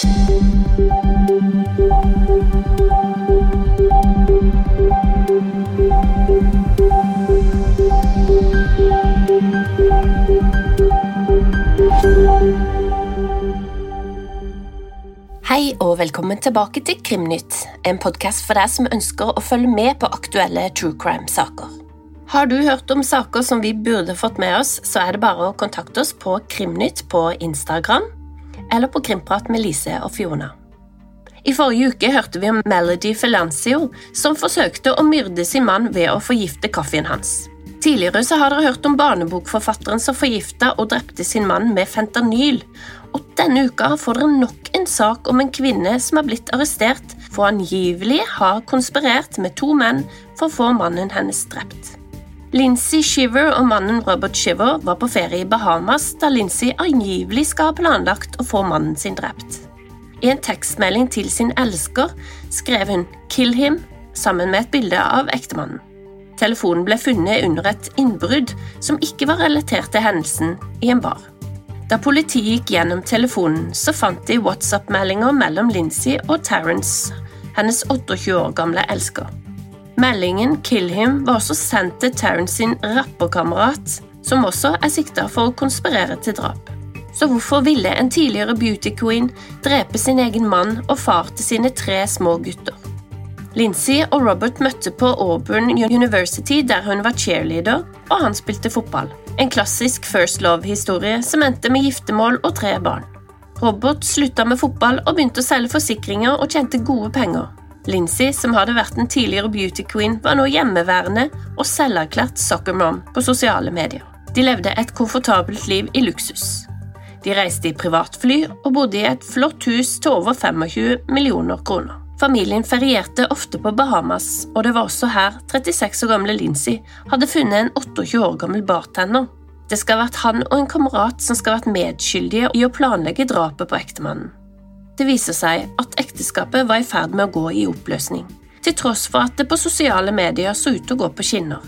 Hei og velkommen tilbake til Krimnytt, en podkast for deg som ønsker å følge med på aktuelle true crime-saker. Har du hørt om saker som vi burde fått med oss, så er det bare å kontakte oss på Krimnytt på Instagram eller på Krimprat med Lise og Fiona. I forrige uke hørte vi om Melody Felancio, som forsøkte å myrde sin mann ved å forgifte kaffen hans. Tidligere så har dere hørt om barnebokforfatteren som forgifta og drepte sin mann med fentanyl, og denne uka får dere nok en sak om en kvinne som har blitt arrestert for angivelig har konspirert med to menn for å få mannen hennes drept. Lincy Shiver og mannen Robert Shiver var på ferie i Bahamas da Lincy angivelig skal ha planlagt å få mannen sin drept. I en tekstmelding til sin elsker skrev hun 'Kill him' sammen med et bilde av ektemannen. Telefonen ble funnet under et innbrudd som ikke var relatert til hendelsen i en bar. Da politiet gikk gjennom telefonen, så fant de WhatsApp-meldinger mellom Lincy og Terence, hennes 28 år gamle elsker. Meldingen 'Kill him' var også sendt til Terence sin rapperkamerat, som også er sikta for å konspirere til drap. Så hvorfor ville en tidligere beauty queen drepe sin egen mann og far til sine tre små gutter? Lincy og Robert møtte på Auburn University, der hun var cheerleader, og han spilte fotball. En klassisk First Love-historie som endte med giftermål og tre barn. Robert slutta med fotball og begynte å selge forsikringer og tjente gode penger. Lincy, som hadde vært en tidligere beauty queen, var nå hjemmeværende og selverklært soccer mom på sosiale medier. De levde et komfortabelt liv i luksus. De reiste i privatfly og bodde i et flott hus til over 25 millioner kroner. Familien ferierte ofte på Bahamas, og det var også her 36 år gamle Lincy hadde funnet en 28 år gammel bartender. Det skal ha vært han og en kamerat som skal ha vært medskyldige i å planlegge drapet på ektemannen. Det viser seg at ekteskapet var i ferd med å gå i oppløsning, til tross for at det på sosiale medier så ut til å gå på skinner.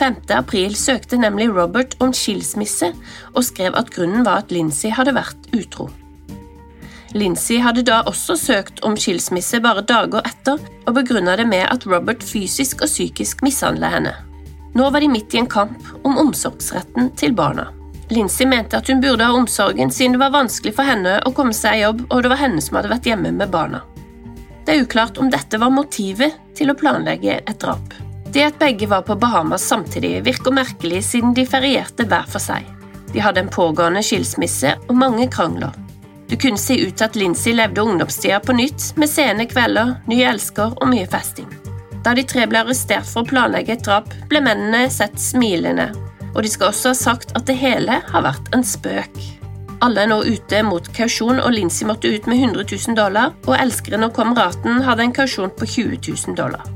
5. april søkte nemlig Robert om skilsmisse og skrev at grunnen var at Lincy hadde vært utro. Lincy hadde da også søkt om skilsmisse bare dager etter, og begrunna det med at Robert fysisk og psykisk mishandla henne. Nå var de midt i en kamp om omsorgsretten til barna. Lincy mente at hun burde ha omsorgen siden det var vanskelig for henne å komme seg i jobb, og det var henne som hadde vært hjemme med barna. Det er uklart om dette var motivet til å planlegge et drap. Det at begge var på Bahamas samtidig, virker merkelig siden de ferierte hver for seg. De hadde en pågående skilsmisse og mange krangler. Det kunne se ut til at Lincy levde ungdomstida på nytt, med sene kvelder, nye elsker og mye festing. Da de tre ble arrestert for å planlegge et drap, ble mennene sett smilende, og de skal også ha sagt at det hele har vært en spøk. Alle er nå ute mot kausjon, og Lincy måtte ut med 100 000 dollar, og elskeren og kameraten hadde en kausjon på 20 000 dollar.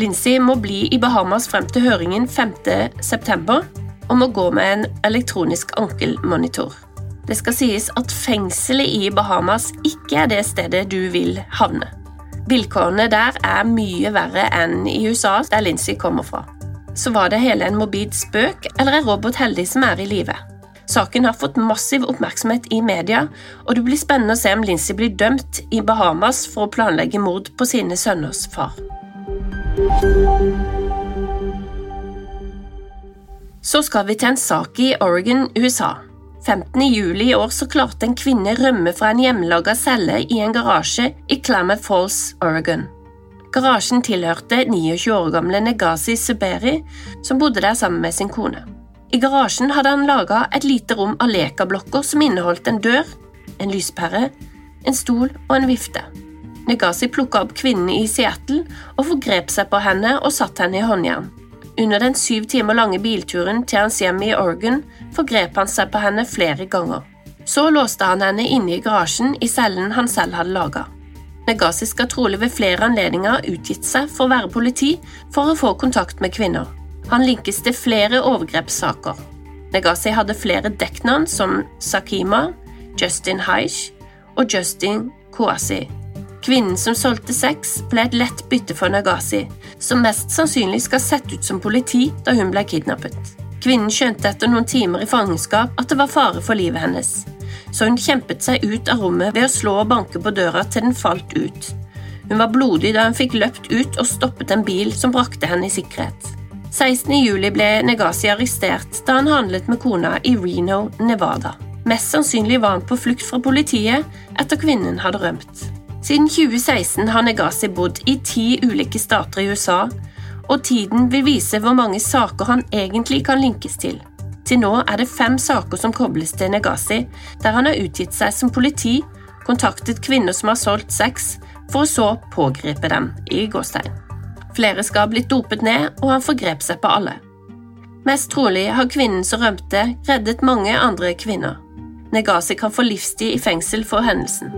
Lincy må bli i Bahamas frem til høringen 5. september, og må gå med en elektronisk ankelmonitor. Det skal sies at fengselet i Bahamas ikke er det stedet du vil havne. Vilkårene der er mye verre enn i USA, der Lincy kommer fra. Så var det hele en morbid spøk, eller en robot heldig som er i live? Saken har fått massiv oppmerksomhet i media, og det blir spennende å se om Lincy blir dømt i Bahamas for å planlegge mord på sine sønners far. Så skal vi til en sak i Oregon, USA. 15. juli i år så klarte en kvinne rømme fra en hjemmelaga celle i en garasje i Klamath Falls, Oregon. Garasjen tilhørte 29 år gamle Negasi Suberi, som bodde der sammen med sin kone. I garasjen hadde han laga et lite rom av lekablokker som inneholdt en dør, en lyspære, en stol og en vifte. Negasi plukka opp kvinnen i Seattle og forgrep seg på henne og satte henne i håndjern. Under den syv timer lange bilturen til hans hjem i Oregon forgrep han seg på henne flere ganger. Så låste han henne inne i garasjen i cellen han selv hadde laga. Negasi skal trolig ved flere anledninger utgitt seg for å være politi for å få kontakt med kvinner. Han linkes til flere overgrepssaker. Negasi hadde flere dekknavn som Sakima, Justin Haish og Justin Kouasi. Kvinnen som solgte sex, ble et lett bytte for Nagasi, som mest sannsynlig skal sett ut som politi da hun ble kidnappet. Kvinnen skjønte etter noen timer i fangenskap at det var fare for livet hennes, så hun kjempet seg ut av rommet ved å slå og banke på døra til den falt ut. Hun var blodig da hun fikk løpt ut og stoppet en bil som brakte henne i sikkerhet. 16. juli ble Negasi arrestert da han handlet med kona i Reno, Nevada. Mest sannsynlig var han på flukt fra politiet etter kvinnen hadde rømt. Siden 2016 har Negasi bodd i ti ulike stater i USA, og tiden vil vise hvor mange saker han egentlig kan linkes til. Til nå er det fem saker som kobles til Negasi, der han har utgitt seg som politi, kontaktet kvinner som har solgt sex, for å så pågripe dem i gåstein. Flere skal ha blitt dopet ned, og han forgrep seg på alle. Mest trolig har kvinnen som rømte, reddet mange andre kvinner. Negasi kan få livstid i fengsel for hendelsen.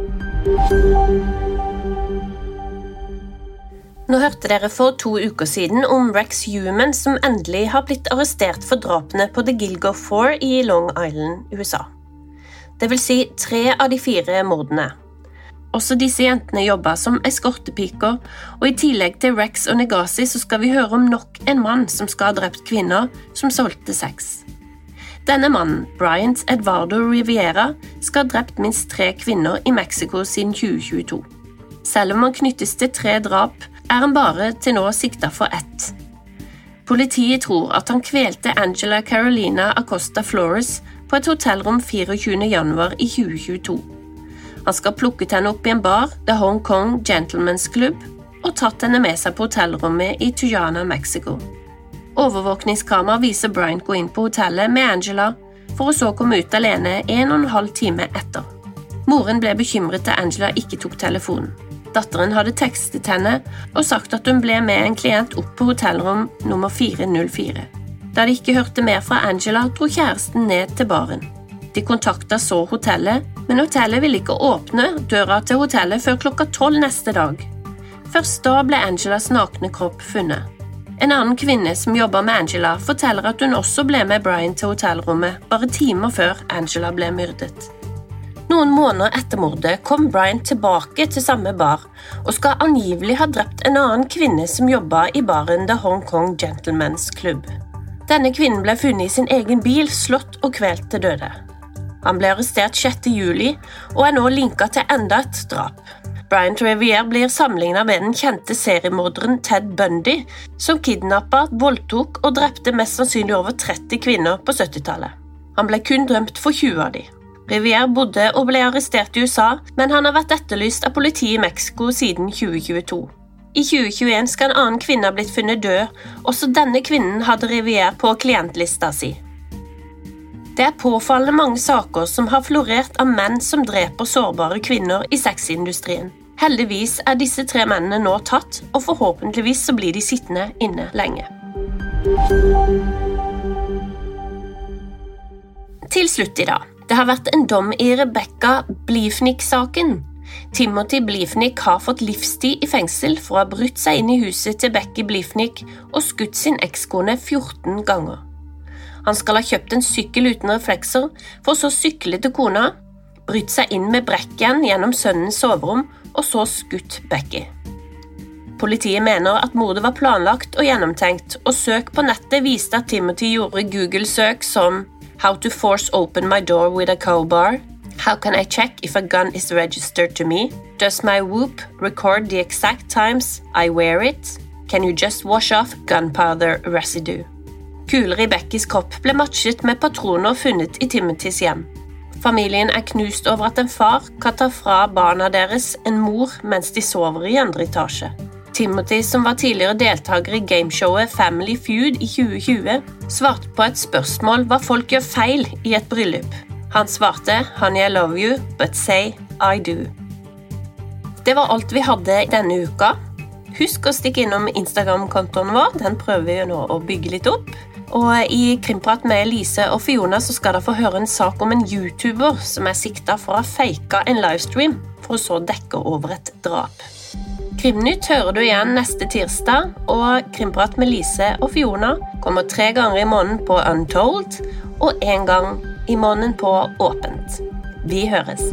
Nå hørte dere for to uker siden om Rex Human som endelig har blitt arrestert for drapene på The Gilgo Four i Long Island, USA. Det vil si tre av de fire mordene. Også disse jentene jobba som eskortepiker, og i tillegg til Rex og Negasi så skal vi høre om nok en mann som skal ha drept kvinner som solgte sex. Denne mannen, Bryant Edvardo Riviera, skal ha drept minst tre kvinner i Mexico siden 2022. Selv om han knyttes til tre drap, er han bare til nå sikta for ett. Politiet tror at han kvelte Angela Carolina Acosta Flores på et hotellrom 24.1 i 2022. Han skal plukket henne opp i en bar, The Hong Kong Gentlemen's Club, og tatt henne med seg på hotellrommet i Tujana, Mexico. Overvåkningskamera viser Bryant gå inn på hotellet med Angela, for å så komme ut alene en og en halv time etter. Moren ble bekymret da Angela ikke tok telefonen. Datteren hadde tekstet henne og sagt at hun ble med en klient opp på hotellrom nummer 404. Da de ikke hørte mer fra Angela, dro kjæresten ned til baren. De kontakta så hotellet, men hotellet ville ikke åpne døra til hotellet før klokka tolv neste dag. Først da ble Angelas nakne kropp funnet. En annen kvinne som jobber med Angela, forteller at hun også ble med Brian til hotellrommet bare timer før Angela ble myrdet. Noen måneder etter mordet kom Bryant tilbake til samme bar og skal angivelig ha drept en annen kvinne som jobba i baren The Hong Kong Gentlemen's Club. Denne kvinnen ble funnet i sin egen bil, slått og kvelt til døde. Han ble arrestert 6. juli og er nå linka til enda et drap. Bryant Riviere blir sammenligna med den kjente seriemorderen Ted Bundy, som kidnappa, voldtok og drepte mest sannsynlig over 30 kvinner på 70-tallet. Han ble kun dømt for 20 av de. Rivière bodde og ble arrestert i USA, men han har vært etterlyst av politiet i Mexico siden 2022. I 2021 skal en annen kvinne ha blitt funnet død. Også denne kvinnen hadde Rivier på klientlista si. Det er påfallende mange saker som har florert av menn som dreper sårbare kvinner i sexindustrien. Heldigvis er disse tre mennene nå tatt, og forhåpentligvis så blir de sittende inne lenge. Til slutt i dag. Det har vært en dom i Rebecca Blifnik-saken. Timothy Blifnik har fått livstid i fengsel for å ha brutt seg inn i huset til Becky Blifnik og skutt sin ekskone 14 ganger. Han skal ha kjøpt en sykkel uten reflekser, for så sykle til kona, brytt seg inn med brekken gjennom sønnens soverom og så skutt Becky. Politiet mener at mordet var planlagt og gjennomtenkt, og søk på nettet viste at Timothy gjorde Google-søk som How to force open my door with a crowbar. How can I check if a gun is registered to me? Does my whoop record the exact times I wear it? Can you just wash off gunpowder residue? Kuler i Beckys kopp ble matchet med patroner funnet i Timothys hjem. Familien er knust over at en far kan ta fra barna deres en mor mens de sover i andre etasje. Timothy, som var tidligere deltaker i gameshowet Family Feud i 2020, svarte på et spørsmål hva folk gjør feil i et bryllup. Han svarte 'Honey, I love you, but say I do'. Det var alt vi hadde denne uka. Husk å stikke innom Instagram-kontoen vår. Den prøver vi nå å bygge litt opp. Og I Krimprat med Lise og Fiona så skal dere få høre en sak om en YouTuber som er sikta for å ha faka en livestream for å så dekke over et drap. Krimnytt hører du igjen neste tirsdag, og Krimprat med Lise og Fiona kommer tre ganger i måneden på Untold og én gang i måneden på Åpent. Vi høres.